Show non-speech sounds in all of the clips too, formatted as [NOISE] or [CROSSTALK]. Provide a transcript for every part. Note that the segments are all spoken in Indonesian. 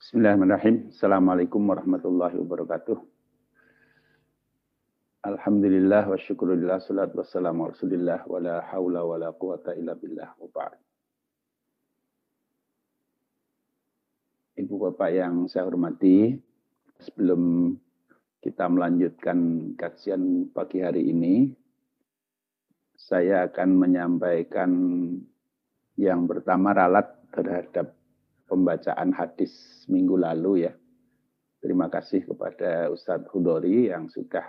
Bismillahirrahmanirrahim. Assalamualaikum warahmatullahi wabarakatuh. Alhamdulillah wa syukurillah salatu wassalamu rasulillah wa la hawla wa la quwata illa billah wa ba'd. Ibu Bapak yang saya hormati, sebelum kita melanjutkan kajian pagi hari ini, saya akan menyampaikan yang pertama ralat terhadap pembacaan hadis minggu lalu ya. Terima kasih kepada Ustadz Hudori yang sudah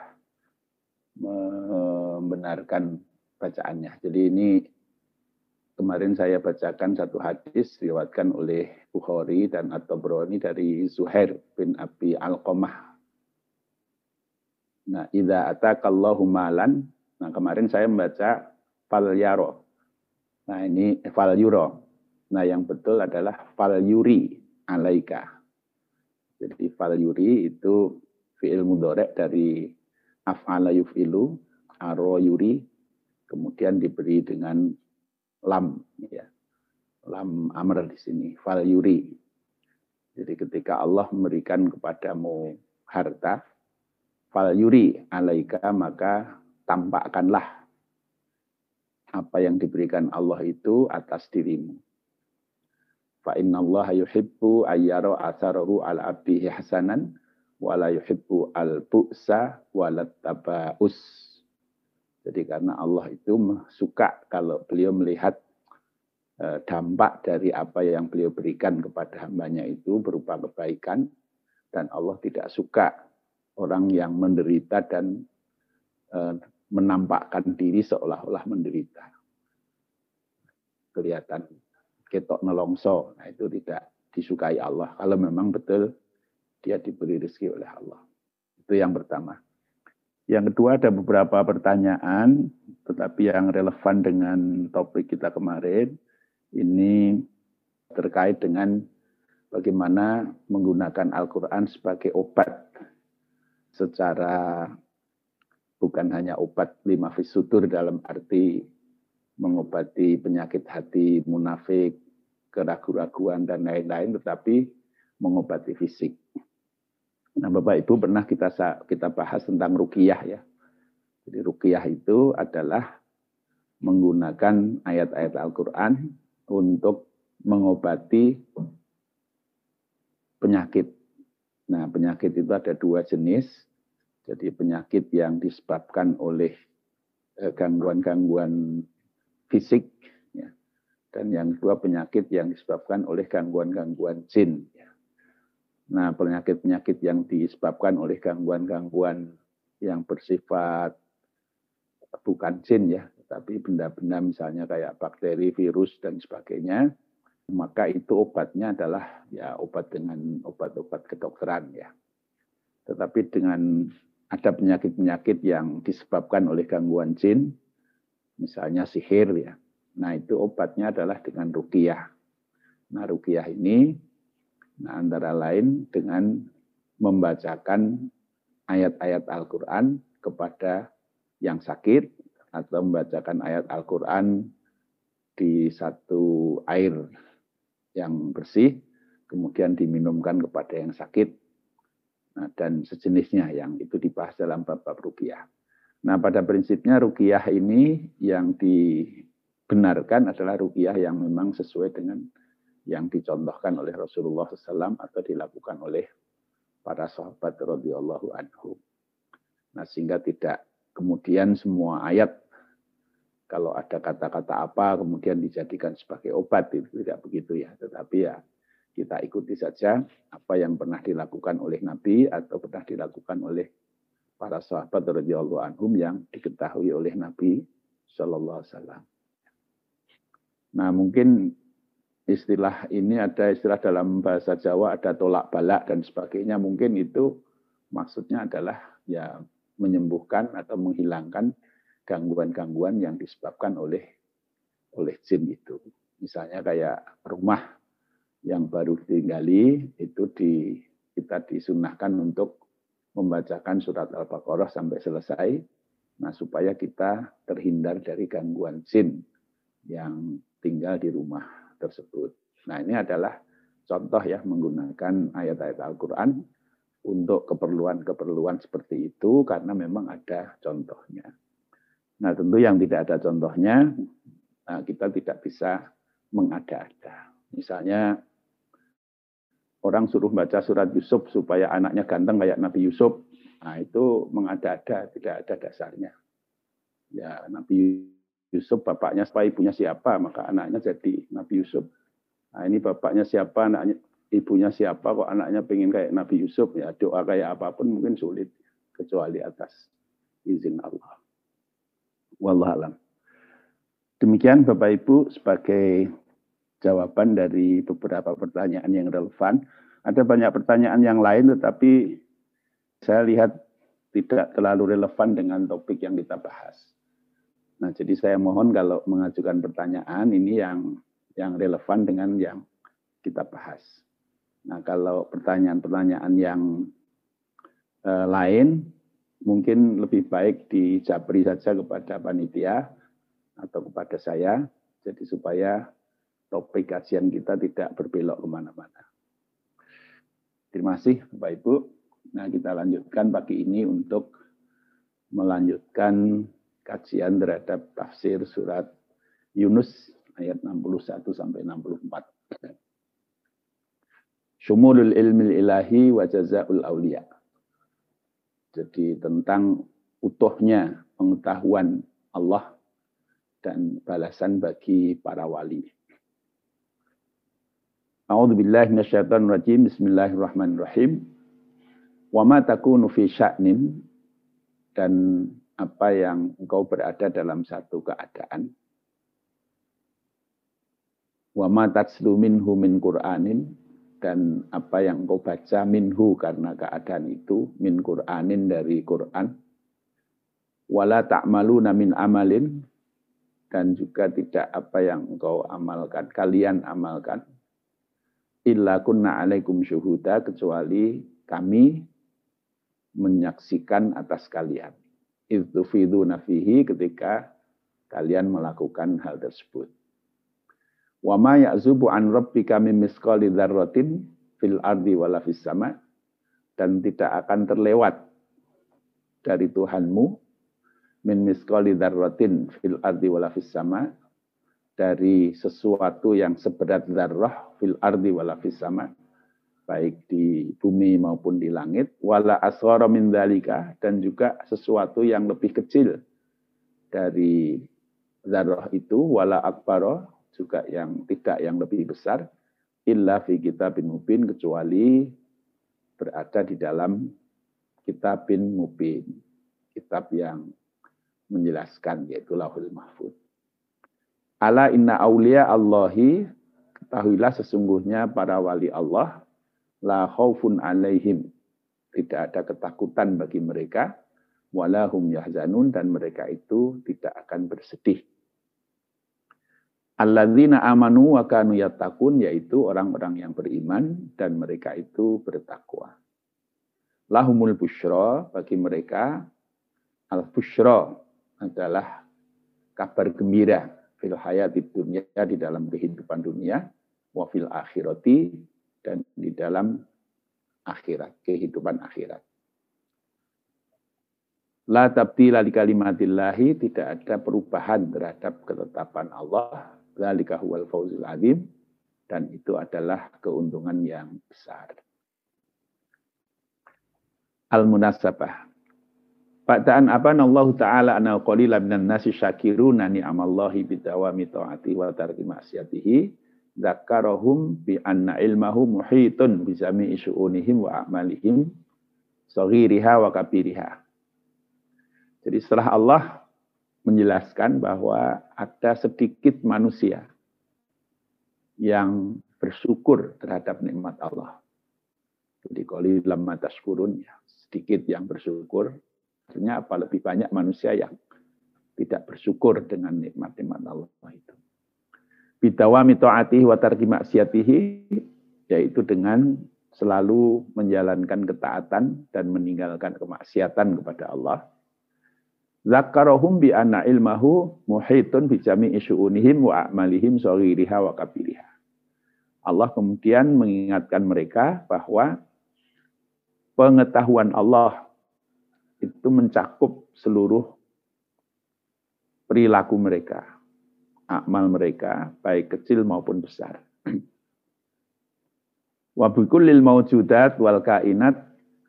membenarkan bacaannya. Jadi ini kemarin saya bacakan satu hadis diriwatkan oleh Bukhari dan At-Tabrani dari Zuhair bin Abi Al-Qamah. Nah, idza atakallahu malan. Nah, kemarin saya membaca fal yaro. Nah, ini fal yuro. Nah, yang betul adalah fal yuri alaika. Jadi fal yuri itu fi'il mudorek dari af'ala yuf'ilu, aro yuri, kemudian diberi dengan lam. Ya. Lam amr di sini, fal yuri. Jadi ketika Allah memberikan kepadamu harta, fal yuri alaika, maka tampakkanlah apa yang diberikan Allah itu atas dirimu. Fa inna Allah yuhibbu ayyara atharahu al abdihi hasanan wa la yuhibbu al bu'sa walat tabaus. Jadi karena Allah itu suka kalau beliau melihat e, dampak dari apa yang beliau berikan kepada hambanya itu berupa kebaikan dan Allah tidak suka orang yang menderita dan e, menampakkan diri seolah-olah menderita. Kelihatan ketok nelongso. Nah, itu tidak disukai Allah. Kalau memang betul dia diberi rezeki oleh Allah. Itu yang pertama. Yang kedua ada beberapa pertanyaan, tetapi yang relevan dengan topik kita kemarin. Ini terkait dengan bagaimana menggunakan Al-Quran sebagai obat secara bukan hanya obat lima fisutur dalam arti mengobati penyakit hati munafik, keraguan-raguan dan lain-lain, tetapi mengobati fisik. Nah, Bapak Ibu pernah kita kita bahas tentang rukiah ya. Jadi rukiah itu adalah menggunakan ayat-ayat Al-Quran untuk mengobati penyakit. Nah, penyakit itu ada dua jenis. Jadi penyakit yang disebabkan oleh eh, gangguan-gangguan fisik ya. dan yang kedua penyakit yang disebabkan oleh gangguan-gangguan jin ya. nah penyakit-penyakit yang disebabkan oleh gangguan-gangguan yang bersifat bukan jin ya tapi benda-benda misalnya kayak bakteri virus dan sebagainya maka itu obatnya adalah ya obat dengan obat-obat kedokteran ya tetapi dengan ada penyakit-penyakit yang disebabkan oleh gangguan jin misalnya sihir ya. Nah itu obatnya adalah dengan rukiah. Nah rukiah ini nah antara lain dengan membacakan ayat-ayat Al-Quran kepada yang sakit atau membacakan ayat Al-Quran di satu air yang bersih, kemudian diminumkan kepada yang sakit, nah, dan sejenisnya yang itu dibahas dalam bab-bab rukiah. Nah, pada prinsipnya rukiah ini yang dibenarkan adalah rukiah yang memang sesuai dengan yang dicontohkan oleh Rasulullah SAW atau dilakukan oleh para sahabat radhiyallahu anhu. Nah, sehingga tidak kemudian semua ayat kalau ada kata-kata apa kemudian dijadikan sebagai obat itu tidak begitu ya, tetapi ya kita ikuti saja apa yang pernah dilakukan oleh Nabi atau pernah dilakukan oleh para sahabat radhiyallahu anhum yang diketahui oleh Nabi Shallallahu alaihi wasallam. Nah, mungkin istilah ini ada istilah dalam bahasa Jawa ada tolak balak dan sebagainya. Mungkin itu maksudnya adalah ya menyembuhkan atau menghilangkan gangguan-gangguan yang disebabkan oleh oleh jin itu. Misalnya kayak rumah yang baru ditinggali itu di kita disunahkan untuk membacakan surat Al-Baqarah sampai selesai, nah supaya kita terhindar dari gangguan jin yang tinggal di rumah tersebut. Nah ini adalah contoh ya menggunakan ayat-ayat Al-Quran untuk keperluan-keperluan seperti itu karena memang ada contohnya. Nah tentu yang tidak ada contohnya nah, kita tidak bisa mengada-ada. Misalnya orang suruh baca surat Yusuf supaya anaknya ganteng kayak Nabi Yusuf. Nah itu mengada-ada, tidak ada dasarnya. Ya Nabi Yusuf bapaknya supaya ibunya siapa, maka anaknya jadi Nabi Yusuf. Nah ini bapaknya siapa, anaknya ibunya siapa kok anaknya pengen kayak Nabi Yusuf ya doa kayak apa pun mungkin sulit kecuali atas izin Allah. Wallahualam. Demikian Bapak Ibu sebagai jawaban dari beberapa pertanyaan yang relevan. Ada banyak pertanyaan yang lain tetapi saya lihat tidak terlalu relevan dengan topik yang kita bahas. Nah, jadi saya mohon kalau mengajukan pertanyaan ini yang yang relevan dengan yang kita bahas. Nah, kalau pertanyaan-pertanyaan yang eh, lain, mungkin lebih baik dijabri saja kepada panitia atau kepada saya, jadi supaya topik kajian kita tidak berbelok ke mana-mana. Terima kasih Bapak Ibu. Nah kita lanjutkan pagi ini untuk melanjutkan kajian terhadap tafsir surat Yunus ayat 61 sampai 64. Syumulul ilmi ilahi wa jazaul aulia. Jadi tentang utuhnya pengetahuan Allah dan balasan bagi para wali. A'udzu billahi minasyaitonir rajim. Bismillahirrahmanirrahim. Wa ma takunu fi sya'nin dan apa yang engkau berada dalam satu keadaan wa ma tatslu minhu min qur'anin dan apa yang engkau baca minhu karena keadaan itu min Qur'anin dari Quran wala ta'maluna min amalin dan juga tidak apa yang engkau amalkan kalian amalkan illa kunna alaikum syuhuda kecuali kami menyaksikan atas kalian. Itu fihi ketika kalian melakukan hal tersebut. Wa ma ya'zubu an rabbika min misqali dzarratin fil ardi wala fis sama dan tidak akan terlewat dari Tuhanmu min misqali dzarratin fil ardi wala fis sama dari sesuatu yang seberat zarrah fil ardi wala sama baik di bumi maupun di langit wala asghara min dzalika dan juga sesuatu yang lebih kecil dari zarrah itu wala akbara juga yang tidak yang lebih besar illa fi kitabin mubin kecuali berada di dalam kitabin mubin kitab yang menjelaskan yaitu lahul mahfud ala inna aulia Allahi ketahuilah sesungguhnya para wali Allah la khaufun alaihim. Tidak ada ketakutan bagi mereka walahum yahzanun dan mereka itu tidak akan bersedih. Alladzina amanu wa kanu yattaqun yaitu orang-orang yang beriman dan mereka itu bertakwa. Lahumul busyra bagi mereka al busyra adalah kabar gembira fil hayati dunia di dalam kehidupan dunia wa fil akhirati dan di dalam akhirat, kehidupan akhirat. La tabdila li kalimatillahi, tidak ada perubahan terhadap ketetapan Allah Zalika huwal fawzul azim. Dan itu adalah keuntungan yang besar. Al-Munasabah. Ba'daan apa Allah Ta'ala anna qalila minan nasi syakiruna ni'amallahi bidawami ta'ati wa tarki maksiatihi zakarahum bi anna ilmahu muhitun bi jami'i syu'unihim wa a'malihim saghiriha wa kabiriha. Jadi setelah Allah menjelaskan bahwa ada sedikit manusia yang bersyukur terhadap nikmat Allah. Jadi kalau lamma tashkurun ya, sedikit yang bersyukur. Artinya apa lebih banyak manusia yang tidak bersyukur dengan nikmat-nikmat Allah itu. Bidawami ta'atihi wa tarki maksiatihi yaitu dengan selalu menjalankan ketaatan dan meninggalkan kemaksiatan kepada Allah Zakarahum bi anna ilmahu muhitun bi jami'i syu'unihim wa a'malihim saghiriha wa kabiriha. Allah kemudian mengingatkan mereka bahwa pengetahuan Allah itu mencakup seluruh perilaku mereka, amal mereka, baik kecil maupun besar. [CLEARS THROAT] Wa bikullil mawjudat wal kainat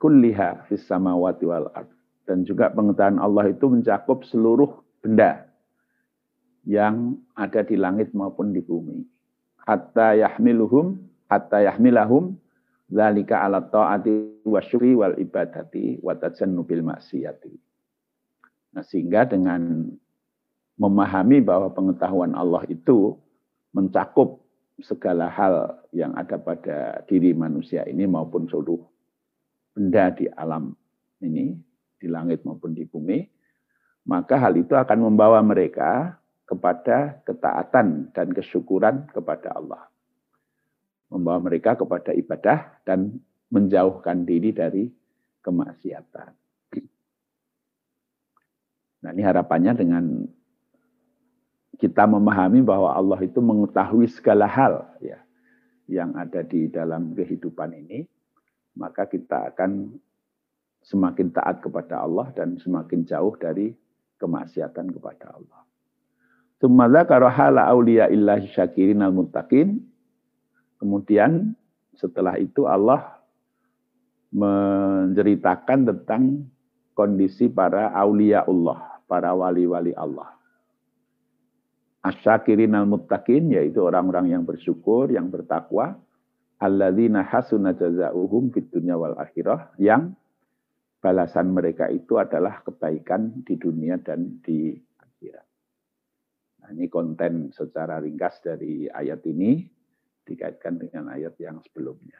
kulliha fis samawati wal ard. Dan juga pengetahuan Allah itu mencakup seluruh benda yang ada di langit maupun di bumi. Hatta yahmiluhum, hatta yahmilahum, zalika ala ta'ati wa syuri wal ibadati wa tajannubil maksiyati. Nah, sehingga dengan memahami bahwa pengetahuan Allah itu mencakup segala hal yang ada pada diri manusia ini maupun seluruh benda di alam ini, di langit maupun di bumi, maka hal itu akan membawa mereka kepada ketaatan dan kesyukuran kepada Allah. Membawa mereka kepada ibadah dan menjauhkan diri dari kemaksiatan. Nah ini harapannya dengan kita memahami bahwa Allah itu mengetahui segala hal ya yang ada di dalam kehidupan ini, maka kita akan semakin taat kepada Allah dan semakin jauh dari kemaksiatan kepada Allah. Summa hala auliya illahi syakirin al muttaqin. Kemudian setelah itu Allah menceritakan tentang kondisi para aulia Allah, para wali-wali Allah. Asyakirin al muttaqin yaitu orang-orang yang bersyukur, yang bertakwa, alladzina hasuna jazauhum fid dunya wal akhirah yang balasan mereka itu adalah kebaikan di dunia dan di Nah, ini konten secara ringkas dari ayat ini dikaitkan dengan ayat yang sebelumnya.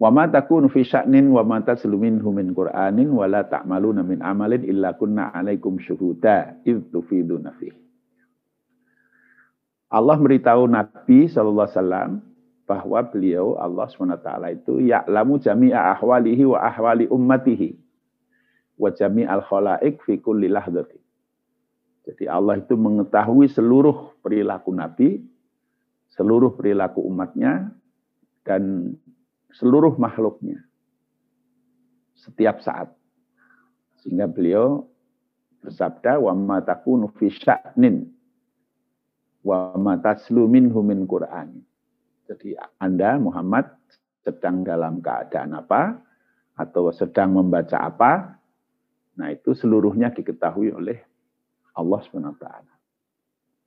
Wa ma takunu fi sya'nin wa ma taslumin min Qur'anin wa la ta'maluna min amalin illa kunna 'alaikum syuhuda id tufiduna fi. Allah beritahu Nabi sallallahu alaihi wasallam bahwa beliau Allah SWT itu ya'lamu jami'a ahwalihi wa ahwali ummatihi wa jami'al khalaik fi kulli lahdati. Jadi Allah itu mengetahui seluruh perilaku Nabi, seluruh perilaku umatnya, dan seluruh makhluknya. Setiap saat. Sehingga beliau bersabda, wa ma takunu sya'nin wa ma taslu minhu min Qur'an. Jadi Anda Muhammad sedang dalam keadaan apa atau sedang membaca apa, nah itu seluruhnya diketahui oleh Allah SWT.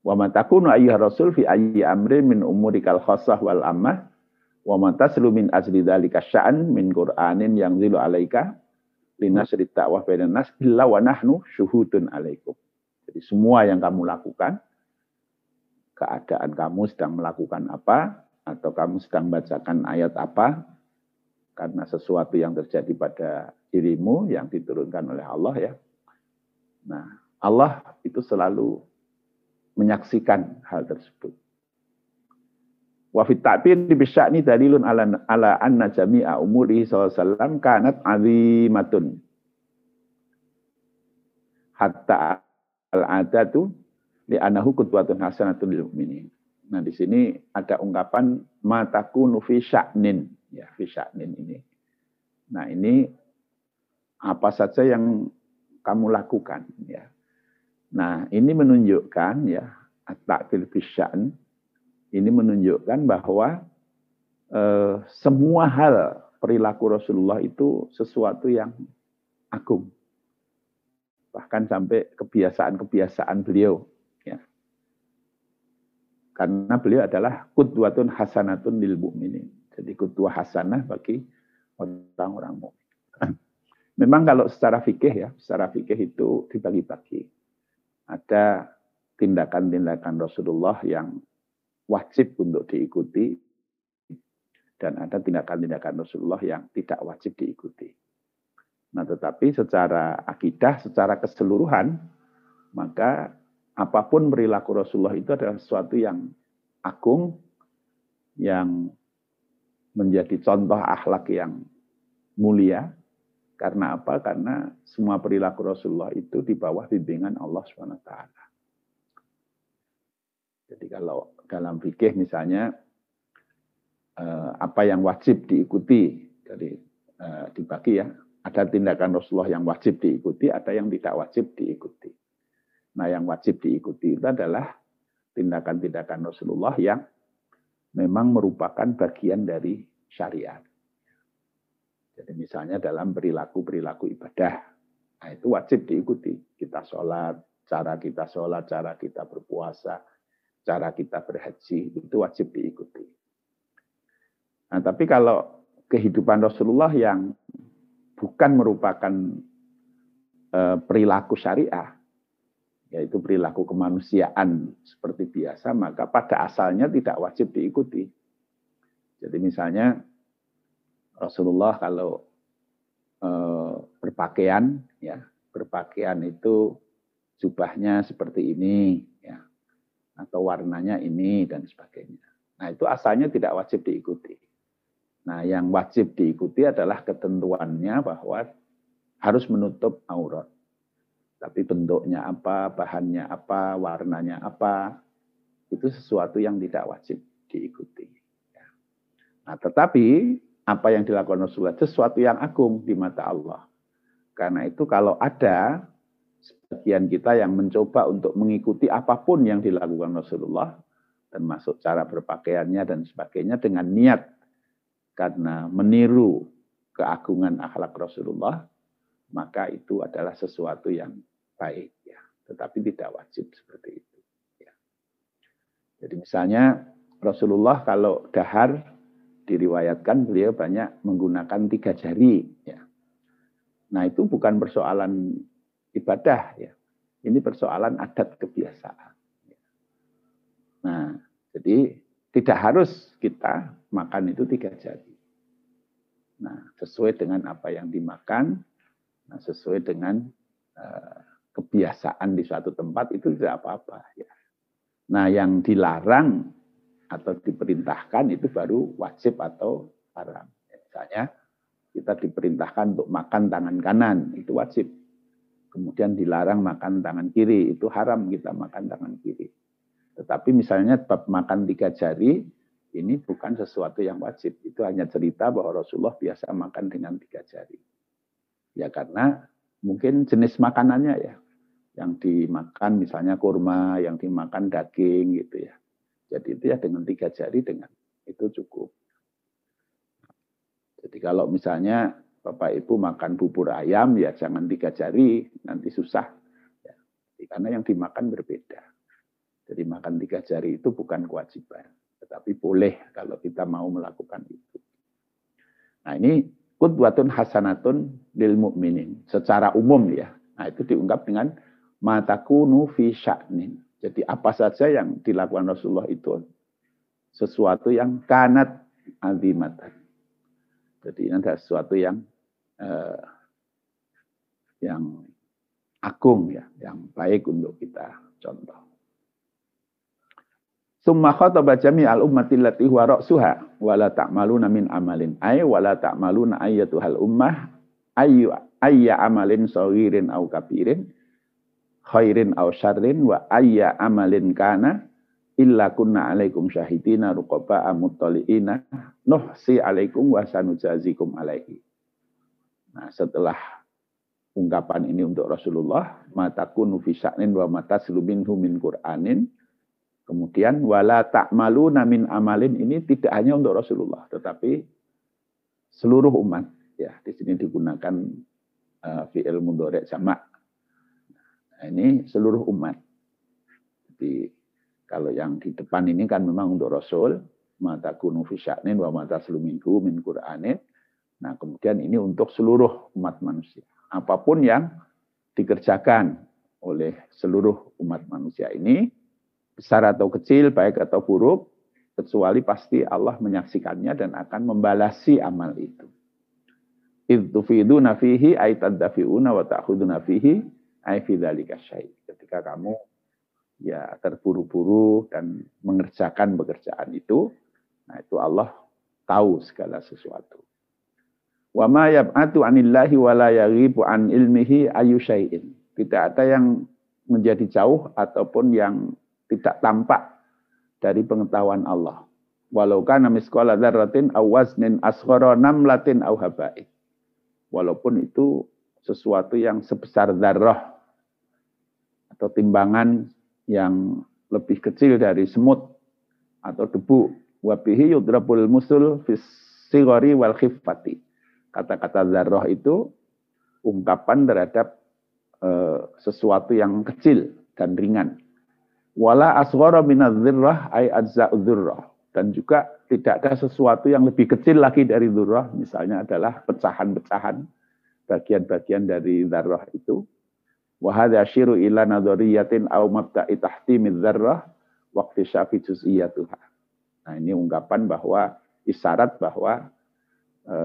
Wa ma takunu ayyuhar rasul fi ayyi amrin min umurikal khassah wal ammah wa ma taslu min asli dzalika sya'an min qur'anin yang zilu alaika linasri ta'wah bainan nas illa wa nahnu syuhudun alaikum. Jadi semua yang kamu lakukan keadaan kamu sedang melakukan apa atau kamu sedang bacakan ayat apa karena sesuatu yang terjadi pada dirimu yang diturunkan oleh Allah ya. Nah, Allah itu selalu menyaksikan hal tersebut. Wa fit ta'bir bi sya'ni dalilun ala ala anna jami'a umuri sallallahu kanat azimatun. Hatta al-adatu li anahu qudwatun hasanatun lil mu'minin. Nah, di sini ada ungkapan matakunu fi sya'nin, ya fi ini. Nah, ini apa saja yang kamu lakukan ya Nah, ini menunjukkan ya at-ta'til ini menunjukkan bahwa eh, semua hal perilaku Rasulullah itu sesuatu yang agung. Bahkan sampai kebiasaan-kebiasaan beliau ya. Karena beliau adalah kudwatun hasanatun lil mu'minin. Jadi kudwah hasanah bagi orang-orang mukmin. Memang kalau secara fikih ya, secara fikih itu dibagi-bagi ada tindakan-tindakan Rasulullah yang wajib untuk diikuti dan ada tindakan-tindakan Rasulullah yang tidak wajib diikuti. Nah, tetapi secara akidah, secara keseluruhan, maka apa pun perilaku Rasulullah itu adalah sesuatu yang agung, yang menjadi contoh akhlak yang mulia, karena apa? Karena semua perilaku Rasulullah itu di bawah bimbingan Allah SWT. Jadi kalau dalam fikih misalnya eh, apa yang wajib diikuti dari eh, dibagi ya, ada tindakan Rasulullah yang wajib diikuti, ada yang tidak wajib diikuti. Nah, yang wajib diikuti itu adalah tindakan-tindakan Rasulullah yang memang merupakan bagian dari syariat. Jadi misalnya dalam perilaku-perilaku ibadah, nah itu wajib diikuti. Kita sholat, cara kita sholat, cara kita berpuasa, cara kita berhaji, itu wajib diikuti. Nah tapi kalau kehidupan Rasulullah yang bukan merupakan eh, perilaku syariah, yaitu perilaku kemanusiaan seperti biasa, maka pada asalnya tidak wajib diikuti. Jadi misalnya Rasulullah kalau e, berpakaian, ya berpakaian itu jubahnya seperti ini, ya, atau warnanya ini dan sebagainya. Nah itu asalnya tidak wajib diikuti. Nah yang wajib diikuti adalah ketentuannya bahwa harus menutup aurat. Tapi bentuknya apa, bahannya apa, warnanya apa, itu sesuatu yang tidak wajib diikuti. Ya. Nah, tetapi apa yang dilakukan Rasulullah sesuatu yang agung di mata Allah. Karena itu kalau ada sebagian kita yang mencoba untuk mengikuti apa pun yang dilakukan Rasulullah, termasuk cara berpakaiannya dan sebagainya dengan niat karena meniru keagungan akhlak Rasulullah, maka itu adalah sesuatu yang baik ya, tetapi tidak wajib seperti itu. Ya. Jadi misalnya Rasulullah kalau dahar diriwayatkan beliau banyak menggunakan tiga jari ya. Nah, itu bukan persoalan ibadah ya. Ini persoalan adat kebiasaan. Ya. Nah, jadi tidak harus kita makan itu tiga jari. Nah, sesuai dengan apa yang dimakan, nah, sesuai dengan uh, kebiasaan di suatu tempat itu tidak apa-apa. Ya. Nah, yang dilarang atau diperintahkan itu baru wajib atau haram. Misalnya kita diperintahkan untuk makan tangan kanan, itu wajib. Kemudian dilarang makan tangan kiri, itu haram kita makan tangan kiri. Tetapi misalnya bab makan tiga jari, ini bukan sesuatu yang wajib. Itu hanya cerita bahwa Rasulullah biasa makan dengan tiga jari. Ya karena mungkin jenis makanannya ya yang dimakan misalnya kurma, yang dimakan daging gitu ya. Jadi itu ya dengan tiga jari dengan itu cukup. Jadi kalau misalnya Bapak Ibu makan bubur ayam ya jangan tiga jari, nanti susah. Ya. Karena yang dimakan berbeda. Jadi makan tiga jari itu bukan kewajiban. Tetapi boleh kalau kita mau melakukan itu. Nah ini kudwatun hasanatun lil mu'minin. Secara umum ya. Nah itu diungkap dengan matakunu fi sya'nin. Jadi apa saja yang dilakukan Rasulullah itu sesuatu yang kanat azimatan. Jadi ini adalah sesuatu yang eh, yang agung ya, yang baik untuk kita contoh. Summa khataba al ummati allati huwa ra'suha wa la ta'maluna min amalin ay wa la ta'maluna ayyatuhal ummah ayya amalin sawirin au kabirin khairin aw syarrin wa ayya amalin kana illa kunna alaikum syahidina ruqaba amuttaliina nuhsi alaikum wa sanujazikum alaihi. Nah, setelah ungkapan ini untuk Rasulullah, matakunu fi sya'nin wa matasluminhu min Qur'anin. Kemudian wala ta'maluna min amalin ini tidak hanya untuk Rasulullah, tetapi seluruh umat. Ya, di sini digunakan uh, fi'il mudhari' sama Nah, ini seluruh umat. Jadi kalau yang di depan ini kan memang untuk Rasul, mata kunu fisyaknin wa mata seluminku min Qur'anin. Nah kemudian ini untuk seluruh umat manusia. Apa pun yang dikerjakan oleh seluruh umat manusia ini, besar atau kecil, baik atau buruk, kecuali pasti Allah menyaksikannya dan akan membalasi amal itu. Idtufiduna fihi aitaddafi'una wa ta'khuduna aifidzalika syai. Ketika kamu ya terburu-buru dan mengerjakan pekerjaan itu, nah itu Allah tahu segala sesuatu. Wa ma yab'atu anillahi wa la yaghibu an ilmihi ayu syai'in. Tidak ada yang menjadi jauh ataupun yang tidak tampak dari pengetahuan Allah. Walau kana misqala dzarratin aw waznin asghara namlatin aw haba'i. Walaupun itu sesuatu yang sebesar zarrah atau timbangan yang lebih kecil dari semut atau debu. Wabihi yudrabul musul fis sigori wal khifati. Kata-kata zarrah itu ungkapan terhadap uh, sesuatu yang kecil dan ringan. Wala asghara minadh-dzirrah ay ajza'udz dan juga tidak ada sesuatu yang lebih kecil lagi dari dzurrah, misalnya adalah pecahan-pecahan bagian-bagian dari dzarrah itu. Wa hadza syiru ila nadhariyatin aw mabda'i tahtimi dzarrah waqti syafi juz'iyatuha. Nah, ini ungkapan bahwa isyarat bahwa e,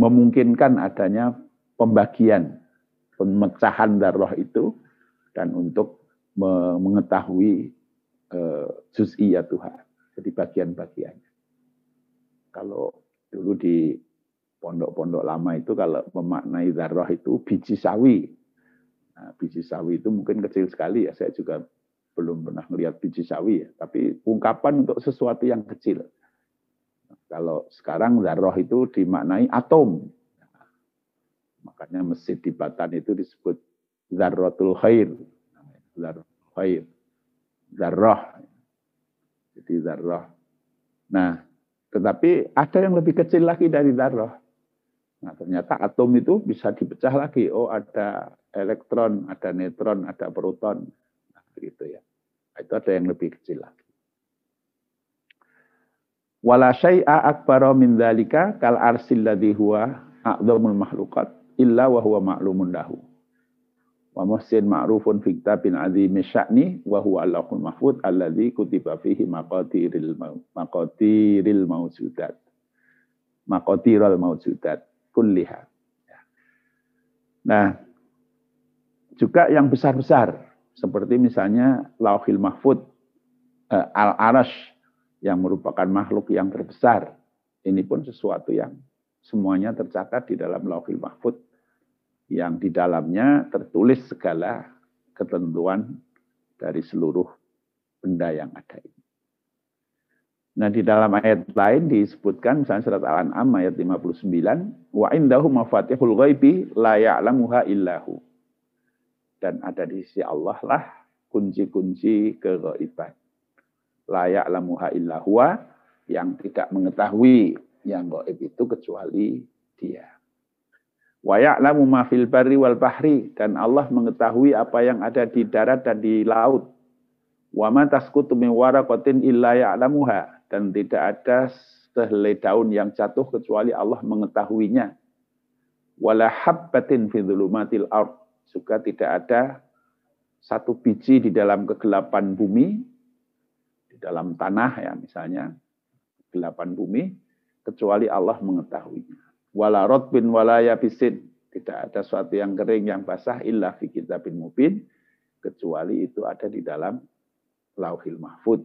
memungkinkan adanya pembagian pemecahan darah itu dan untuk mengetahui uh, Tuhan. Jadi bagian-bagiannya. Kalau dulu di pondok-pondok lama itu kalau memaknai darah itu biji sawi. Nah, biji sawi itu mungkin kecil sekali ya. Saya juga belum pernah melihat biji sawi ya. Tapi ungkapan untuk sesuatu yang kecil. Kalau sekarang darah itu dimaknai atom. makanya masjid di Batan itu disebut zarratul khair. Zarratul khair. Zarrah. Jadi zarrah. Nah, tetapi ada yang lebih kecil lagi dari zarrah. Nah, ternyata atom itu bisa dipecah lagi. Oh, ada elektron, ada neutron, ada proton. Nah, gitu ya. Itu ada yang lebih kecil lagi. Wala syai'a akbara min dzalika kal arsil ladzi huwa a'dhamul makhluqat illa wa huwa ma'lumun lahu wa muhsin ma'rufun fi kitabin azimi sya'ni wa huwa allahul mahfud alladzi kutiba fihi maqadiril maqadiril mawjudat maqadirul mawjudat kulliha ya. nah juga yang besar-besar seperti misalnya lauhil mahfud eh, al arash yang merupakan makhluk yang terbesar ini pun sesuatu yang semuanya tercatat di dalam lauhil mahfud yang di dalamnya tertulis segala ketentuan dari seluruh benda yang ada ini. Nah di dalam ayat lain disebutkan misalnya surat Al-An'am ayat 59 wa indahu mafatihul ghaibi la ya'lamuha illahu. Dan ada di sisi Allah lah kunci-kunci keghaiban. La ya'lamuha illahu yang tidak mengetahui yang gaib itu kecuali dia. Wa ya'lamu ma fil barri wal bahri dan Allah mengetahui apa yang ada di darat dan di laut. Wa ma tasqutu min waraqatin illa ya'lamuha dan tidak ada sehelai daun yang jatuh kecuali Allah mengetahuinya. Wala habbatin fi dhulumatil ard juga tidak ada satu biji di dalam kegelapan bumi di dalam tanah ya misalnya kegelapan bumi kecuali Allah mengetahuinya wala rotbin wala yabisin. Tidak ada suatu yang kering yang basah illa fi kitabin mubin kecuali itu ada di dalam lauhil mahfud.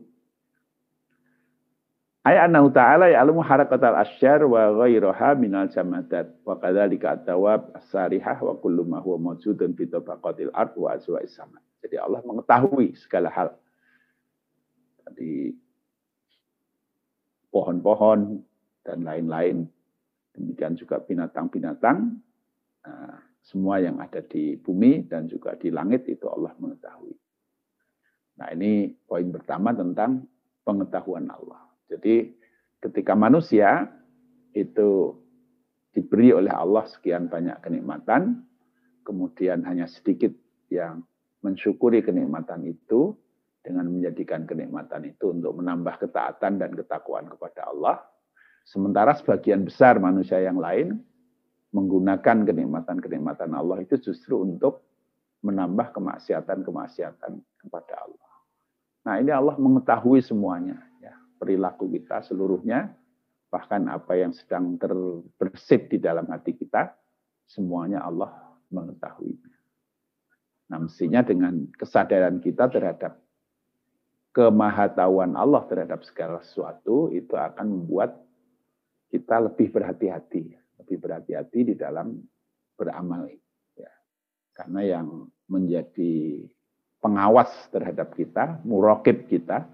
Ayat annahu ta'ala ya'lamu harakatal asyar wa ghairaha minal jamadat wa kadzalika at-tawab as-sarihah wa kullu ma huwa mawjudun fi tabaqatil ard wa aswa'is sama. Jadi Allah mengetahui segala hal. Tadi pohon-pohon dan lain-lain demikian juga binatang-binatang, nah, semua yang ada di bumi dan juga di langit itu Allah mengetahui. Nah ini poin pertama tentang pengetahuan Allah. Jadi ketika manusia itu diberi oleh Allah sekian banyak kenikmatan, kemudian hanya sedikit yang mensyukuri kenikmatan itu dengan menjadikan kenikmatan itu untuk menambah ketaatan dan ketakwaan kepada Allah, Sementara sebagian besar manusia yang lain menggunakan kenikmatan-kenikmatan Allah itu justru untuk menambah kemaksiatan-kemaksiatan kepada Allah. Nah ini Allah mengetahui semuanya, ya perilaku kita seluruhnya, bahkan apa yang sedang terbersit di dalam hati kita, semuanya Allah mengetahuinya. Nah mestinya dengan kesadaran kita terhadap kemahatauan Allah terhadap segala sesuatu itu akan membuat kita lebih berhati-hati, lebih berhati-hati di dalam beramal. Ya. Karena yang menjadi pengawas terhadap kita, murokib kita,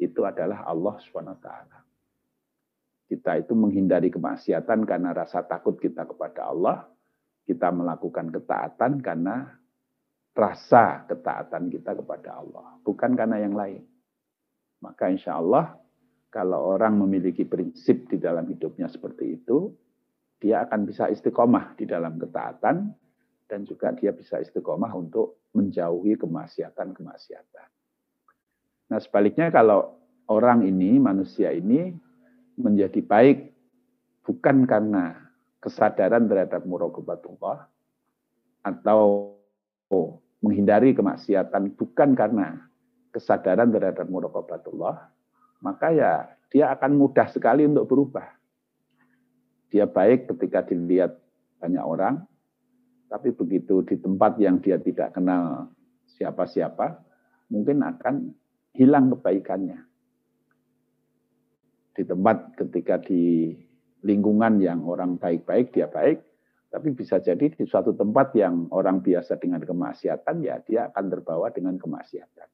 itu adalah Allah SWT. Kita itu menghindari kemaksiatan karena rasa takut kita kepada Allah. Kita melakukan ketaatan karena rasa ketaatan kita kepada Allah. Bukan karena yang lain. Maka insya Allah kalau orang memiliki prinsip di dalam hidupnya seperti itu, dia akan bisa istiqomah di dalam ketaatan dan juga dia bisa istiqomah untuk menjauhi kemaksiatan-kemaksiatan. Nah sebaliknya kalau orang ini, manusia ini menjadi baik bukan karena kesadaran terhadap muraqabatullah atau menghindari kemaksiatan bukan karena kesadaran terhadap muraqabatullah, maka ya dia akan mudah sekali untuk berubah. Dia baik ketika dilihat banyak orang, tapi begitu di tempat yang dia tidak kenal siapa-siapa, mungkin akan hilang kebaikannya di tempat ketika di lingkungan yang orang baik-baik dia baik, tapi bisa jadi di suatu tempat yang orang biasa dengan kemaksiatan ya dia akan terbawa dengan kemaksiatan.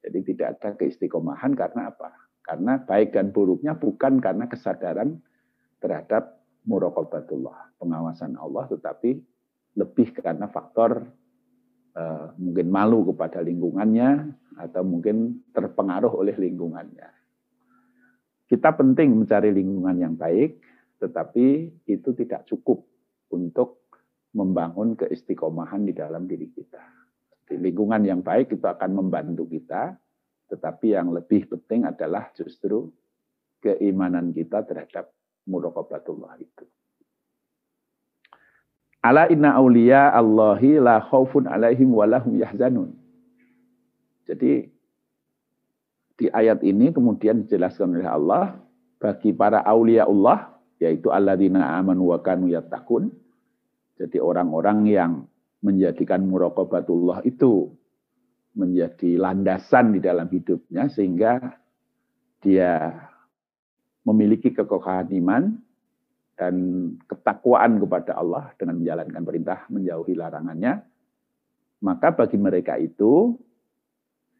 Jadi tidak ada keistiqomahan karena apa? Karena baik dan buruknya bukan karena kesadaran terhadap muraqabatullah, pengawasan Allah, tetapi lebih karena faktor uh, mungkin malu kepada lingkungannya atau mungkin terpengaruh oleh lingkungannya. Kita penting mencari lingkungan yang baik, tetapi itu tidak cukup untuk membangun keistiqomahan di dalam diri kita. Di lingkungan yang baik itu akan membantu kita, tetapi yang lebih penting adalah justru keimanan kita terhadap muraqabatullah itu. Ala inna awliya Allahi la khaufun alaihim walahum yahzanun. Jadi di ayat ini kemudian dijelaskan oleh Allah bagi para aulia Allah yaitu alladzina amanu wa kanu yattaqun. Jadi orang-orang yang menjadikan muraqabatullah itu menjadi landasan di dalam hidupnya sehingga dia memiliki kekokahan iman dan ketakwaan kepada Allah dengan menjalankan perintah menjauhi larangannya maka bagi mereka itu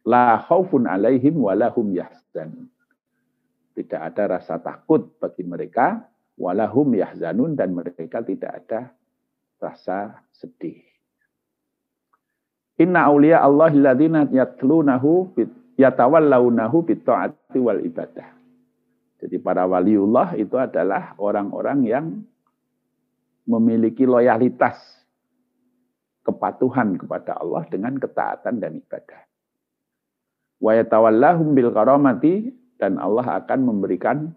La khaufun alaihim walahum yahzan. Tidak ada rasa takut bagi mereka, walahum yahzanun dan mereka tidak ada rasa sedih. Inna awliya Allah alladhina yatlunahu yatawallawnahu bitta'ati wal ibadah. Jadi para waliullah itu adalah orang-orang yang memiliki loyalitas kepatuhan kepada Allah dengan ketaatan dan ibadah wa yatawallahum bil karamati dan Allah akan memberikan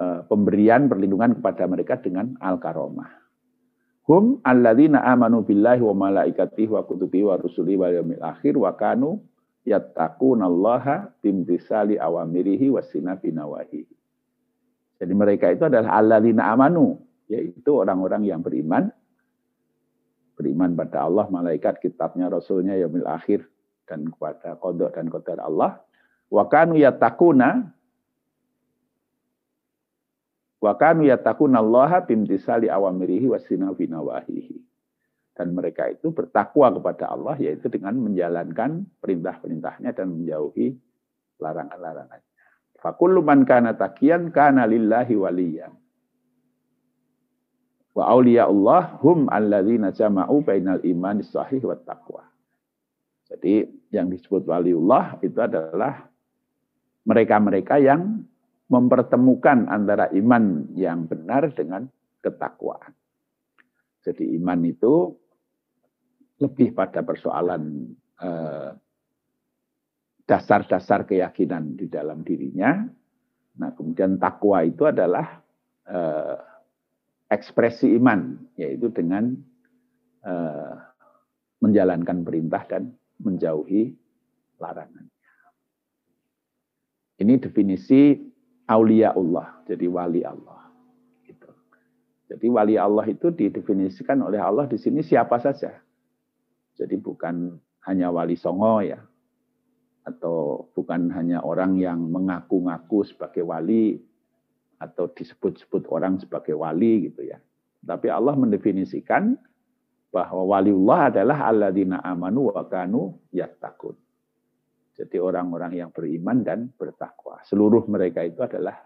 uh, pemberian perlindungan kepada mereka dengan al karomah. Hum alladzina amanu billahi wa malaikatihi wa kutubihi wa rusuli wa yaumil akhir wa kanu yattaqunallaha bimtisali awamirihi wa sinabi nawahi. Jadi mereka itu adalah alladzina amanu, yaitu orang-orang yang beriman beriman pada Allah, malaikat, kitabnya, rasulnya, yaumil akhir, dan kepada kodok dan kodar Allah. Wa kanu yatakuna wa kanu yatakuna Allah bimtisali awamirihi wasina nawahihi. Dan mereka itu bertakwa kepada Allah yaitu dengan menjalankan perintah-perintahnya dan menjauhi larangan-larangannya. Fakullu man kana takian kana lillahi waliyan. Wa awliya Allah hum alladzina jama'u bainal iman sahih wa taqwa. Jadi yang disebut waliullah itu adalah mereka-mereka yang mempertemukan antara iman yang benar dengan ketakwaan. Jadi iman itu lebih pada persoalan eh, dasar-dasar keyakinan di dalam dirinya. Nah, kemudian takwa itu adalah eh, ekspresi iman, yaitu dengan eh, menjalankan perintah dan menjauhi larangannya. Ini definisi aulia Allah, jadi wali Allah. Gitu. Jadi wali Allah itu didefinisikan oleh Allah di sini siapa saja. Jadi bukan hanya wali songo ya, atau bukan hanya orang yang mengaku-ngaku sebagai wali atau disebut-sebut orang sebagai wali gitu ya. Tapi Allah mendefinisikan bahwa waliullah adalah alladzina amanu wa kanu yattaqun. Jadi orang-orang yang beriman dan bertakwa. Seluruh mereka itu adalah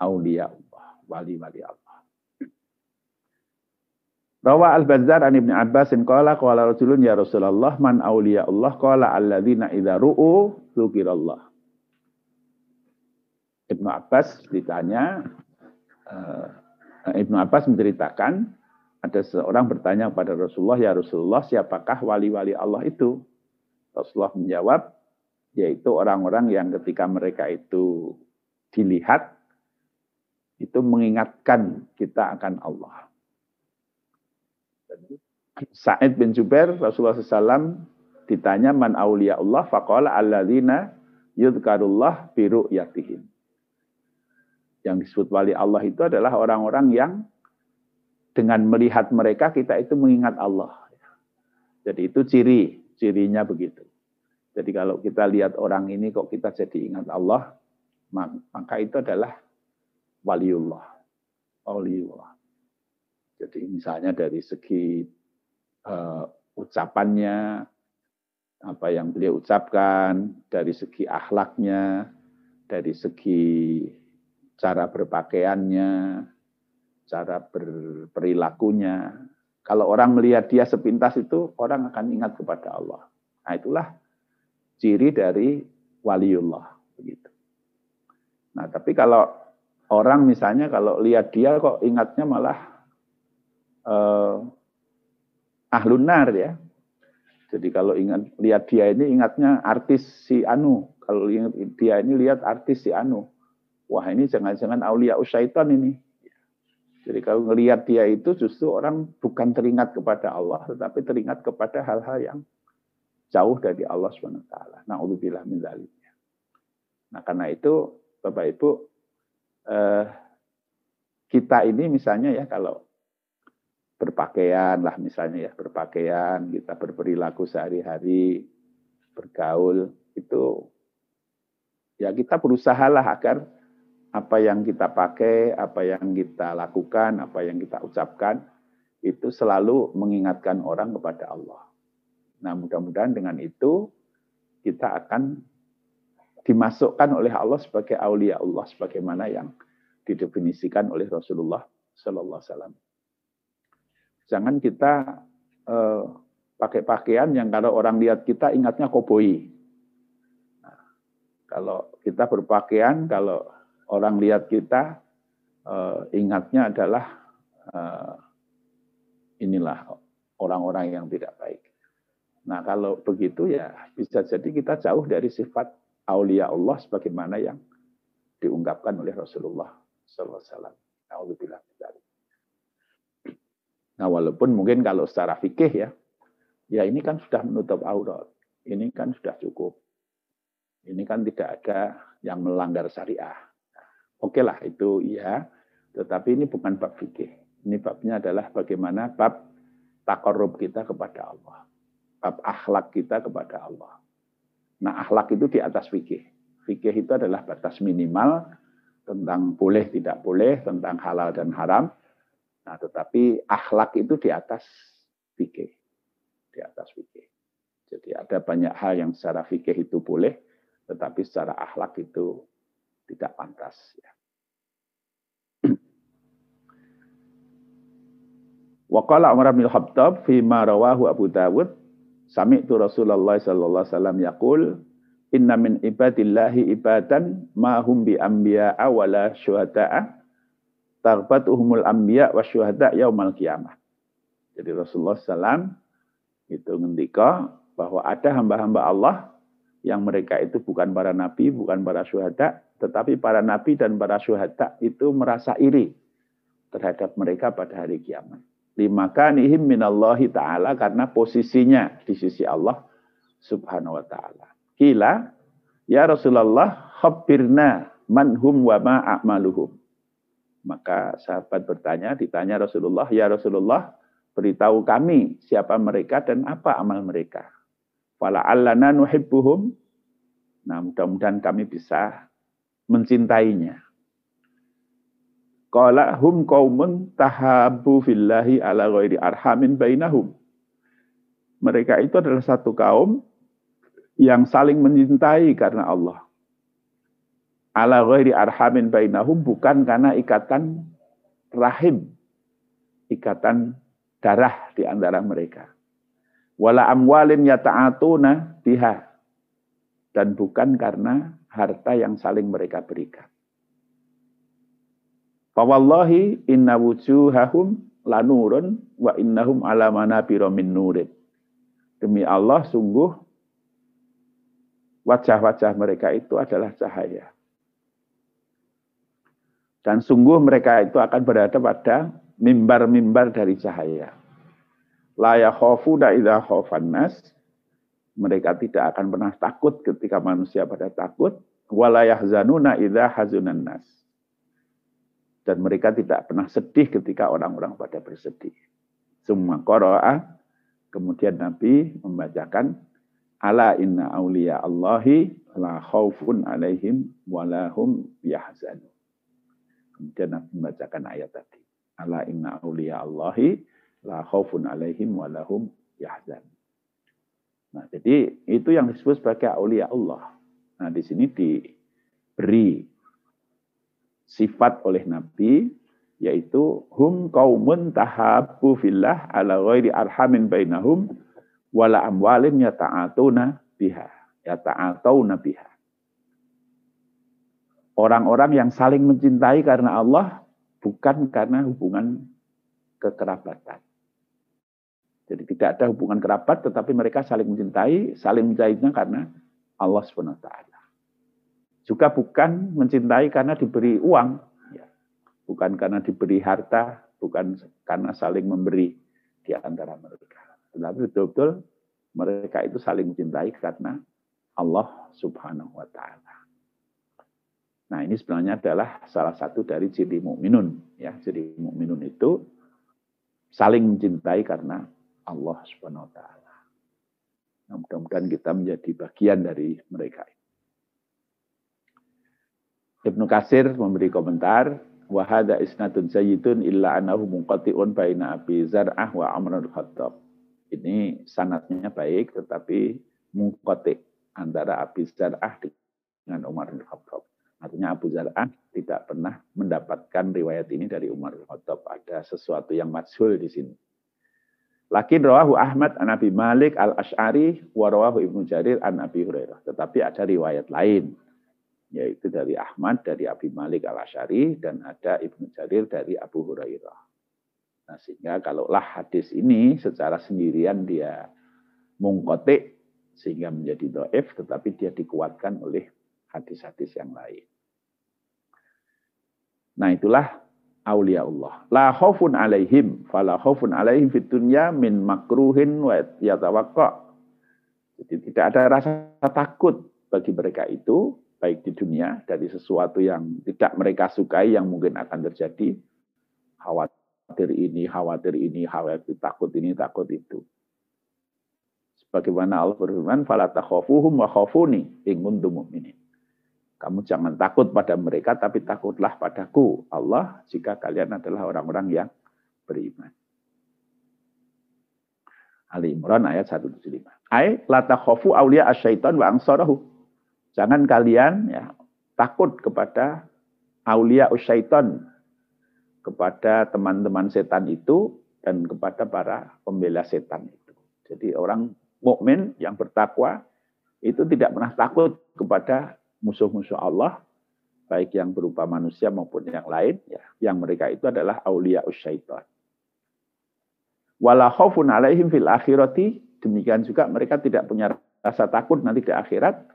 aulia Allah, wali-wali Allah. Rawa al-Bazzar an Ibn Abbas qala qala Rasulun ya Rasulullah man aulia Allah qala alladzina idza ru'u dzukirallah. Ibnu Abbas ditanya uh, Ibnu Abbas menceritakan ada seorang bertanya kepada Rasulullah ya Rasulullah siapakah wali-wali Allah itu? Rasulullah menjawab yaitu orang-orang yang ketika mereka itu dilihat itu mengingatkan kita akan Allah. Sa'id bin Jubair Rasulullah SAW ditanya man awliya Allah faqala alladzina yudhkarullah bi ru'yatihim. Yang disebut wali Allah itu adalah orang-orang yang dengan melihat mereka kita itu mengingat Allah. Jadi itu ciri, cirinya begitu. Jadi kalau kita lihat orang ini kok kita jadi ingat Allah, maka itu adalah waliullah. Waliullah. Jadi misalnya dari segi uh, ucapannya, apa yang beliau ucapkan, dari segi akhlaknya, dari segi cara berpakaiannya, cara berperilakunya. Kalau orang melihat dia sepintas itu, orang akan ingat kepada Allah. Nah itulah ciri dari waliullah. Begitu. Nah tapi kalau orang misalnya kalau lihat dia kok ingatnya malah uh, ahlun nar ya. Jadi kalau ingat lihat dia ini ingatnya artis si Anu. Kalau ingat dia ini lihat artis si Anu. Wah ini jangan-jangan aulia usyaitan ini. Jadi kalau ngelihat dia itu justru orang bukan teringat kepada Allah, tetapi teringat kepada hal-hal yang jauh dari Allah SWT. Na'udzubillah min zalimnya. Nah karena itu Bapak Ibu, eh, kita ini misalnya ya kalau berpakaian lah misalnya ya berpakaian kita berperilaku sehari-hari bergaul itu ya kita berusaha lah agar apa yang kita pakai apa yang kita lakukan apa yang kita ucapkan itu selalu mengingatkan orang kepada Allah nah mudah-mudahan dengan itu kita akan dimasukkan oleh Allah sebagai aulia Allah sebagaimana yang didefinisikan oleh Rasulullah Sallallahu Alaihi Wasallam. Jangan kita uh, pakai pakaian yang kalau orang lihat kita ingatnya koboi. Nah, kalau kita berpakaian, kalau orang lihat kita uh, ingatnya adalah uh, inilah orang-orang yang tidak baik. Nah kalau begitu ya bisa jadi kita jauh dari sifat aulia Allah sebagaimana yang diungkapkan oleh Rasulullah Alaihi Wasallam. Nah, walaupun mungkin kalau secara fikih ya, ya ini kan sudah menutup aurat. Ini kan sudah cukup. Ini kan tidak ada yang melanggar syariah. Oke lah itu iya, tetapi ini bukan bab fikih. Ini babnya adalah bagaimana bab takorup kita kepada Allah. Bab akhlak kita kepada Allah. Nah akhlak itu di atas fikih. Fikih itu adalah batas minimal tentang boleh tidak boleh, tentang halal dan haram. Nah, tetapi akhlak itu di atas fikih. Di atas fikih. Jadi ada banyak hal yang secara fikih itu boleh, tetapi secara akhlak itu tidak pantas. Ya. [CLEARS THROAT] Waqala Umar bin Khattab fi ma rawahu Abu Dawud sami'tu Rasulullah sallallahu alaihi wasallam yaqul inna min ibadillahi ibadan ma hum bi anbiya'a wala syuhada'a uhumul anbiya wa syuhada yaumal qiyamah. Jadi Rasulullah SAW itu ngendika bahwa ada hamba-hamba Allah yang mereka itu bukan para nabi, bukan para syuhada, tetapi para nabi dan para syuhada itu merasa iri terhadap mereka pada hari kiamat. Lima kanihim minallahi ta'ala karena posisinya di sisi Allah subhanahu wa ta'ala. Kila, ya Rasulullah, khabirna manhum wa ma'amaluhum. Maka sahabat bertanya, ditanya Rasulullah, "Ya Rasulullah, beritahu kami siapa mereka dan apa amal mereka." Fala allana nuhibbuhum. Nah, mudah-mudahan kami bisa mencintainya. Qala hum qaumun tahabu fillahi ala ghairi arhamin bainahum. Mereka itu adalah satu kaum yang saling mencintai karena Allah. Ala ghairi arhamin bainahum bukan karena ikatan rahim, ikatan darah di antara mereka. Wala amwalin yata'atuna biha. Dan bukan karena harta yang saling mereka berikan. Fawallahi inna wujuhahum lanurun wa innahum ala manabira min nurin. Demi Allah sungguh wajah-wajah mereka itu adalah cahaya. Dan sungguh mereka itu akan berada pada mimbar-mimbar dari cahaya. La yakhafuna idza khafan nas. Mereka tidak akan pernah takut ketika manusia pada takut. Wala yahzanuna idza hazunan nas. Dan mereka tidak pernah sedih ketika orang-orang pada bersedih. Semua qara'a kemudian Nabi membacakan ala inna auliya Allahi la khaufun alaihim walahum yahzanun. Kemudian Nabi membacakan ayat tadi. Ala inna auliya Allahi la khaufun alaihim walahum yahzan. Nah, jadi itu yang disebut sebagai aulia Allah. Nah, di sini diberi sifat oleh Nabi yaitu hum qaumun tahabbu fillah ala ghairi arhamin bainahum wala amwalin yata'atuna biha yata'atuna biha orang-orang yang saling mencintai karena Allah bukan karena hubungan kekerabatan jadi tidak ada hubungan kerabat, tetapi mereka saling mencintai, saling mencintainya karena Allah SWT. Juga bukan mencintai karena diberi uang, ya. bukan karena diberi harta, bukan karena saling memberi di antara mereka. Tetapi betul-betul mereka itu saling mencintai karena Allah Subhanahu wa taala. Nah, ini sebenarnya adalah salah satu dari ciri mukminun ya. Ciri mukminun itu saling mencintai karena Allah Subhanahu wa taala. Nah, mudah-mudahan kita menjadi bagian dari mereka. Ibnu Kasir memberi komentar, wa hadza isnadun sayyidun illa annahu munqati'un baina Abi Zar'ah wa Amr al-Khattab. Ini sanatnya baik tetapi munqati antara Abi Zar'ah dengan Umar al-Khattab. Artinya Abu Zar'ah tidak pernah mendapatkan riwayat ini dari Umar al-Khattab. Ada sesuatu yang majhul di sini. Lakin rawahu Ahmad an Abi Malik al-Ash'ari wa rawahu Ibnu Jarir an Abi Hurairah. Tetapi ada riwayat lain yaitu dari Ahmad dari Abi Malik al-Ash'ari dan ada Ibnu Jarir dari Abu Hurairah. Nah, sehingga kalaulah hadis ini secara sendirian dia mungkotik sehingga menjadi doif, tetapi dia dikuatkan oleh hadis-hadis yang lain. Nah itulah aulia Allah. La khaufun alaihim, fala khaufun alaihim fit dunya min makruhin wa yatawaqqa. Jadi tidak ada rasa takut bagi mereka itu baik di dunia dari sesuatu yang tidak mereka sukai yang mungkin akan terjadi. Khawatir ini, khawatir ini, khawatir takut ini, takut itu. Sebagaimana Allah berfirman, "Fala takhafuhum wa khafuni in kuntum mu'minin." Kamu jangan takut pada mereka, tapi takutlah padaku, Allah, jika kalian adalah orang-orang yang beriman. Ali Imran ayat 175. Ai la takhafu auliya asyaiton wa ansarahu. Jangan kalian ya takut kepada aulia usyaiton kepada teman-teman setan itu dan kepada para pembela setan itu. Jadi orang mukmin yang bertakwa itu tidak pernah takut kepada musuh-musuh Allah, baik yang berupa manusia maupun yang lain, ya, yang mereka itu adalah aulia usyaitan. Wala khaufun alaihim fil akhirati, demikian juga mereka tidak punya rasa takut nanti di akhirat,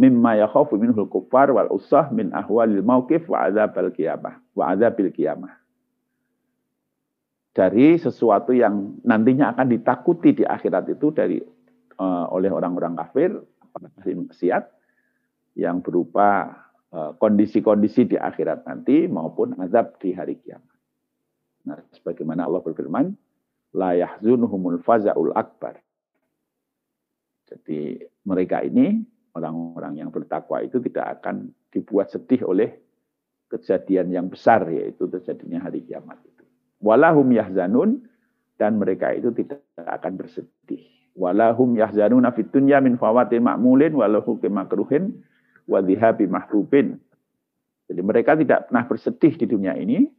mimma yakhafu minhul kuffar wal usah min ahwalil mauqif wa adzabil qiyamah wa adzabil qiyamah. Dari sesuatu yang nantinya akan ditakuti di akhirat itu dari uh, oleh orang-orang kafir, apalagi maksiat, yang berupa eh, kondisi-kondisi di akhirat nanti maupun azab di hari kiamat. Nah, sebagaimana Allah berfirman, la yahzunhumul fazaul akbar. Jadi mereka ini orang-orang yang bertakwa itu tidak akan dibuat sedih oleh kejadian yang besar yaitu terjadinya hari kiamat itu. Walahum yahzanun dan mereka itu tidak akan bersedih. walahum yahzanuna fid dunya min fawati ma'mulin walahu kemakruhin wa dhihabi mahbubin. Jadi mereka tidak pernah bersedih di dunia ini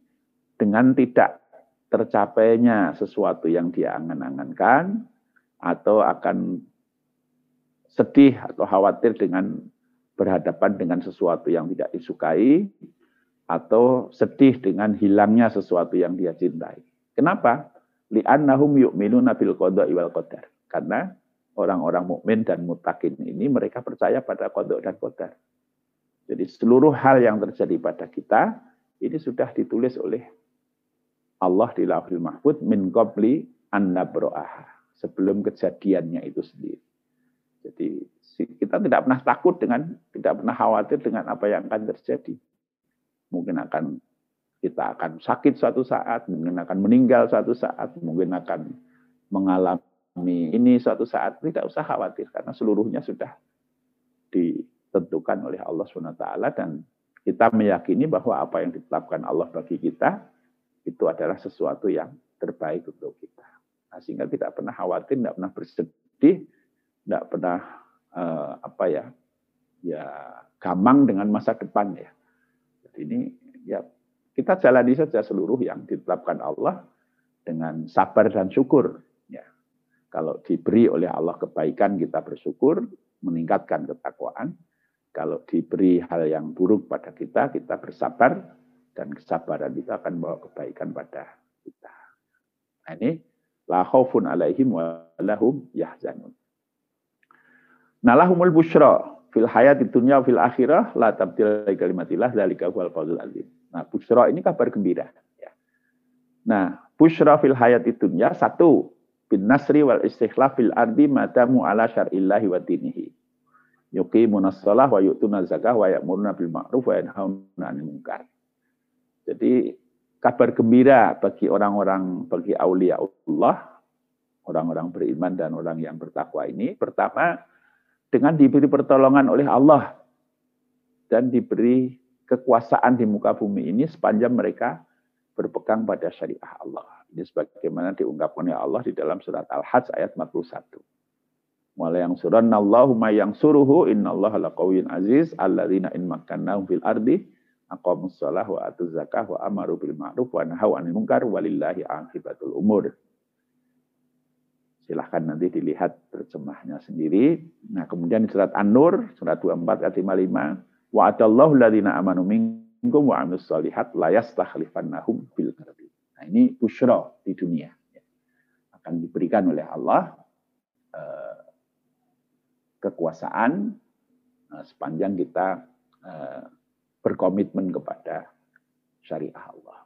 dengan tidak tercapainya sesuatu yang dia angan-angankan atau akan sedih atau khawatir dengan berhadapan dengan sesuatu yang tidak disukai atau sedih dengan hilangnya sesuatu yang dia cintai. Kenapa? Li'annahum yu'minuna bil qada'i wal qadar. Karena orang-orang mukmin dan mutakin ini mereka percaya pada kodok dan qadar. Jadi seluruh hal yang terjadi pada kita ini sudah ditulis oleh Allah di Lauhul Mahfud min qabli an sebelum kejadiannya itu sendiri. Jadi kita tidak pernah takut dengan tidak pernah khawatir dengan apa yang akan terjadi. Mungkin akan kita akan sakit suatu saat, mungkin akan meninggal suatu saat, mungkin akan mengalami ini suatu saat. Tidak usah khawatir karena seluruhnya sudah ditentukan oleh Allah SWT dan kita meyakini bahwa apa yang ditetapkan Allah bagi kita itu adalah sesuatu yang terbaik untuk kita. Nah, sehingga tidak pernah khawatir, tidak pernah bersedih, tidak pernah uh, apa ya, ya gamang dengan masa depan ya. Jadi ini ya kita jalani saja seluruh yang ditetapkan Allah dengan sabar dan syukur. Kalau diberi oleh Allah kebaikan kita bersyukur, meningkatkan ketakwaan. Kalau diberi hal yang buruk pada kita, kita bersabar dan kesabaran itu akan membawa kebaikan pada kita. Nah, ini la khaufun alaihim wa lahum yahzanun. Nalahumul busyra fil hayat dunya fil akhirah la tabdil kalimatillah dzalika huwal fawzul azim. Nah, busra ini kabar gembira. Ya. Nah, busra fil hayat dunya satu bin nasri wal istikhlaf fil ardi madamu ala syar'illahi wa dinihi. Yuqimuna shalah wa yu'tuna zakah wa ya'muruna bil ma'ruf wa yanhauna 'anil munkar. Jadi kabar gembira bagi orang-orang bagi aulia Allah, orang-orang beriman dan orang yang bertakwa ini pertama dengan diberi pertolongan oleh Allah dan diberi kekuasaan di muka bumi ini sepanjang mereka berpegang pada syariah Allah. Ini sebagaimana diungkapkan oleh Allah di dalam surat Al-Hajj ayat 41. Wala yang suran Allahumma yang suruhu inna Allah laqawin aziz alladzina in makkannahum fil ardi aqamus shalah wa atuz zakah wa amaru bil ma'ruf wa nahaw 'anil munkar walillahi aqibatul umur. Silahkan nanti dilihat terjemahnya sendiri. Nah, kemudian di surat An-Nur, surat 24 ayat 55, Wa adallahu ladina amanu minkum wa amilus solihat la yastakhlifannahum fil ardi. Nah, ini busyra di dunia. Akan diberikan oleh Allah eh, kekuasaan eh, sepanjang kita eh, berkomitmen kepada syariah Allah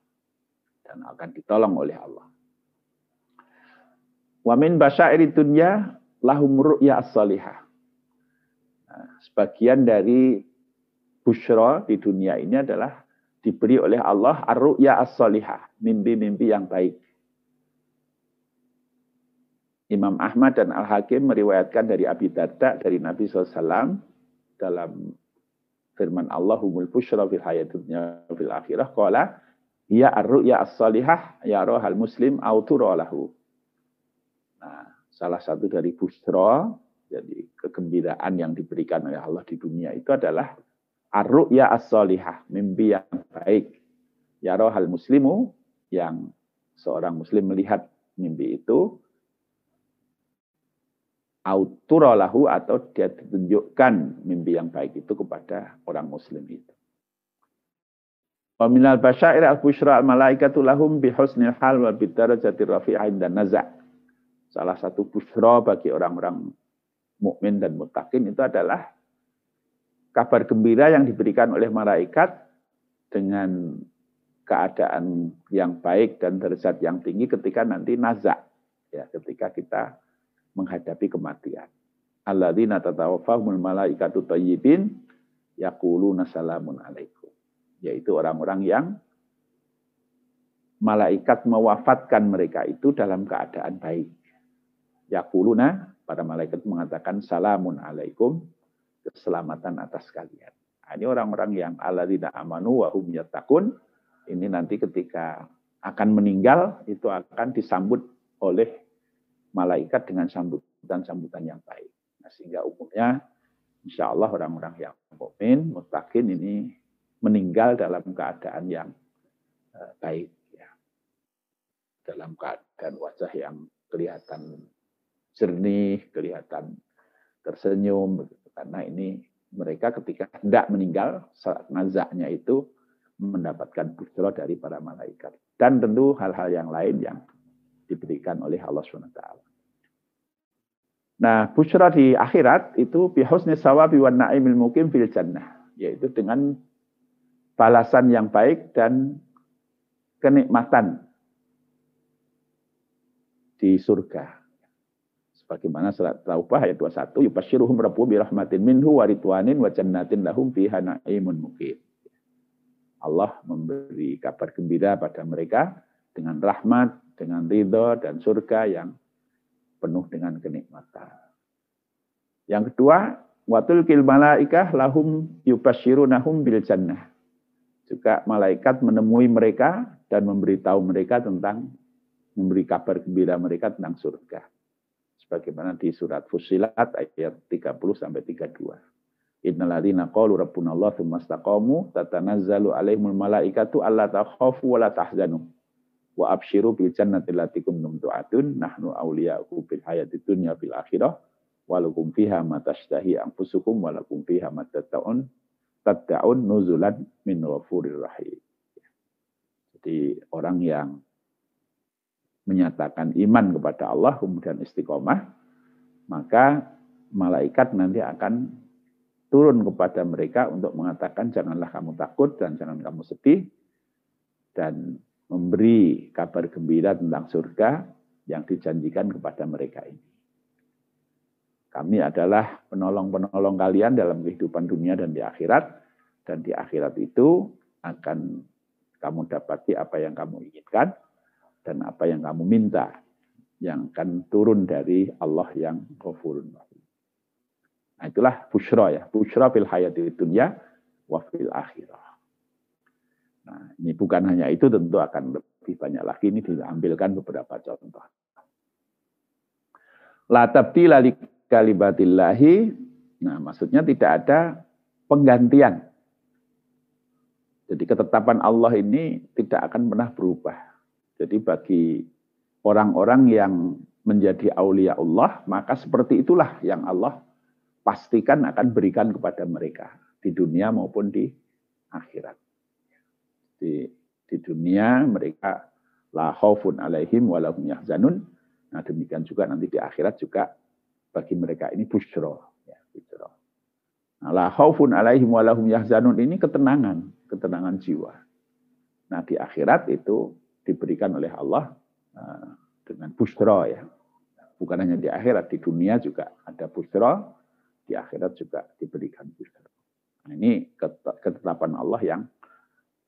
dan akan ditolong oleh Allah. Wa min basyairi dunya lahum ru'ya as-salihah. Nah, sebagian dari bushra di dunia ini adalah diberi oleh Allah ar-ru'ya as-salihah, mimpi-mimpi yang baik. Imam Ahmad dan Al-Hakim meriwayatkan dari Abi Darda dari Nabi SAW dalam firman Allah humul bushra fil hayatidnya fil akhirah qala ya ar-ru'ya as-salihah ya rohal muslim lahu. Nah, salah satu dari bushra jadi kegembiraan yang diberikan oleh Allah di dunia itu adalah Ar-ru'ya as-salihah, mimpi yang baik. Ya rohal muslimu, yang seorang muslim melihat mimpi itu, autorolahu atau dia ditunjukkan mimpi yang baik itu kepada orang muslim itu. Wa minal basyair al-bushra al-malaikatu lahum bihusnil hal wa bidarajati rafi'ah dan naza' Salah satu bushra bagi orang-orang mukmin dan mutakin itu adalah kabar gembira yang diberikan oleh malaikat dengan keadaan yang baik dan derajat yang tinggi ketika nanti nazak ya ketika kita menghadapi kematian. Alladzina tatawaffahumul malaikatu thayyibin yaquluna salamun alaikum. Yaitu orang-orang yang malaikat mewafatkan mereka itu dalam keadaan baik. Yaquluna para malaikat mengatakan salamun alaikum keselamatan atas kalian. Nah, ini orang-orang yang alladzina amanu wa hum yattaqun ini nanti ketika akan meninggal itu akan disambut oleh malaikat dengan sambutan sambutan-sambutan yang baik. Nah, sehingga umumnya insya Allah orang-orang yang mukmin, mutakin ini meninggal dalam keadaan yang uh, baik. Ya. Dalam keadaan wajah yang kelihatan jernih, kelihatan tersenyum. Karena ini mereka ketika tidak meninggal, saat nazaknya itu mendapatkan busro dari para malaikat. Dan tentu hal-hal yang lain yang diberikan oleh Allah SWT. Nah, busra di akhirat itu bihusni sawabi wa na'imil mukim fil jannah. Yaitu dengan balasan yang baik dan kenikmatan di surga. Sebagaimana surat Taubah ayat 21, yubasyiruhum rabbu birahmatin minhu wa ridwanin wa jannatin lahum fiha na'imun mukim. Allah memberi kabar gembira pada mereka dengan rahmat, dengan ridho dan surga yang penuh dengan kenikmatan. Yang kedua, watul kil malaikah lahum yubashirunahum bil jannah. Juga malaikat menemui mereka dan memberitahu mereka tentang memberi kabar gembira mereka tentang surga. Sebagaimana di surat Fusilat ayat 30 sampai 32. Innalladzina qalu rabbuna tsumma istaqamu tatanazzalu alaihimul malaikatu alla takhafu wa la tahzanu wa absyiru bil jannati allati kuntum tu'adun nahnu awliya'ukum fil hayati dunya fil akhirah walakum fiha ma tashtahi anfusukum walakum fiha ma tad'un tad'un nuzulan min ghafurir rahim. Jadi orang yang menyatakan iman kepada Allah kemudian istiqomah maka malaikat nanti akan turun kepada mereka untuk mengatakan janganlah kamu takut dan jangan kamu sedih dan memberi kabar gembira tentang surga yang dijanjikan kepada mereka ini. Kami adalah penolong-penolong kalian dalam kehidupan dunia dan di akhirat dan di akhirat itu akan kamu dapati apa yang kamu inginkan dan apa yang kamu minta yang akan turun dari Allah yang ghafurun Nah, itulah bushra ya. Bushra fil hayati dunya wa fil akhirah. Nah, ini bukan hanya itu tentu akan lebih banyak lagi ini diambilkan beberapa contoh. La tabdila li kalibatillahi. Nah, maksudnya tidak ada penggantian. Jadi ketetapan Allah ini tidak akan pernah berubah. Jadi bagi orang-orang yang menjadi aulia Allah, maka seperti itulah yang Allah pastikan akan berikan kepada mereka di dunia maupun di akhirat. Di, di dunia mereka la khaufun alaihim walahum yahzanun. Nah demikian juga nanti di akhirat juga bagi mereka ini bushro. Ya, bushro. Nah, la khaufun alaihim walahum yahzanun ini ketenangan, ketenangan jiwa. Nah di akhirat itu diberikan oleh Allah uh, dengan bushro ya. Bukan hanya di akhirat, di dunia juga ada bushro, di akhirat juga diberikan busur. Nah, ini ketetapan Allah yang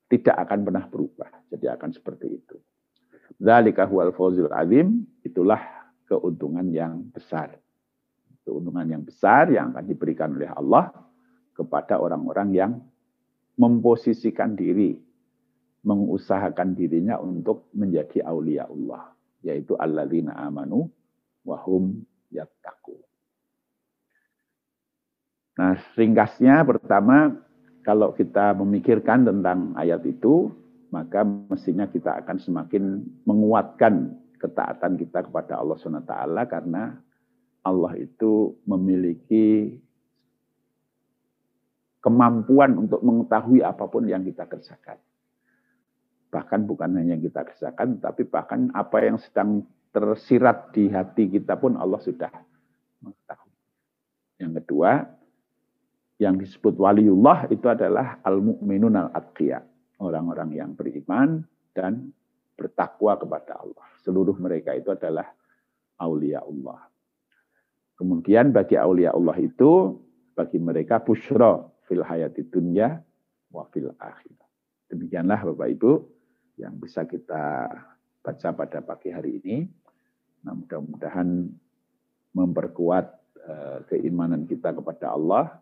tidak akan pernah berubah. Jadi akan seperti itu. Dzalika huwal fawzul azim, itulah keuntungan yang besar. Keuntungan yang besar yang akan diberikan oleh Allah kepada orang-orang yang memposisikan diri, mengusahakan dirinya untuk menjadi aulia Allah, yaitu alladzina amanu wahum yattaqun. Nah, ringkasnya pertama kalau kita memikirkan tentang ayat itu, maka mestinya kita akan semakin menguatkan ketaatan kita kepada Allah SWT karena Allah itu memiliki kemampuan untuk mengetahui apa pun yang kita kerjakan. Bahkan bukan hanya yang kita kerjakan, tapi bahkan apa yang sedang tersirat di hati kita pun Allah sudah mengetahui. Yang kedua, yang disebut waliullah itu adalah al-mu'minun al-atqiya. Orang-orang yang beriman dan bertakwa kepada Allah. Seluruh mereka itu adalah aulia Allah. Kemudian bagi aulia Allah itu, bagi mereka bushra fil hayati dunya wa fil akhirah. Demikianlah Bapak Ibu yang bisa kita baca pada pagi hari ini. Nah, mudah-mudahan memperkuat uh, keimanan kita kepada Allah,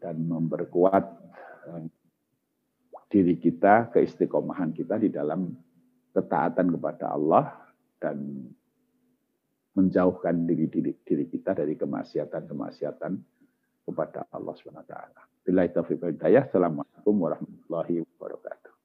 dan memperkuat eh, diri kita, keistiqomahan kita di dalam ketaatan kepada Allah dan menjauhkan diri, diri diri kita dari kemaksiatan-kemaksiatan kepada Allah Subhanahu wa taala. Taufiq Assalamualaikum warahmatullahi wabarakatuh.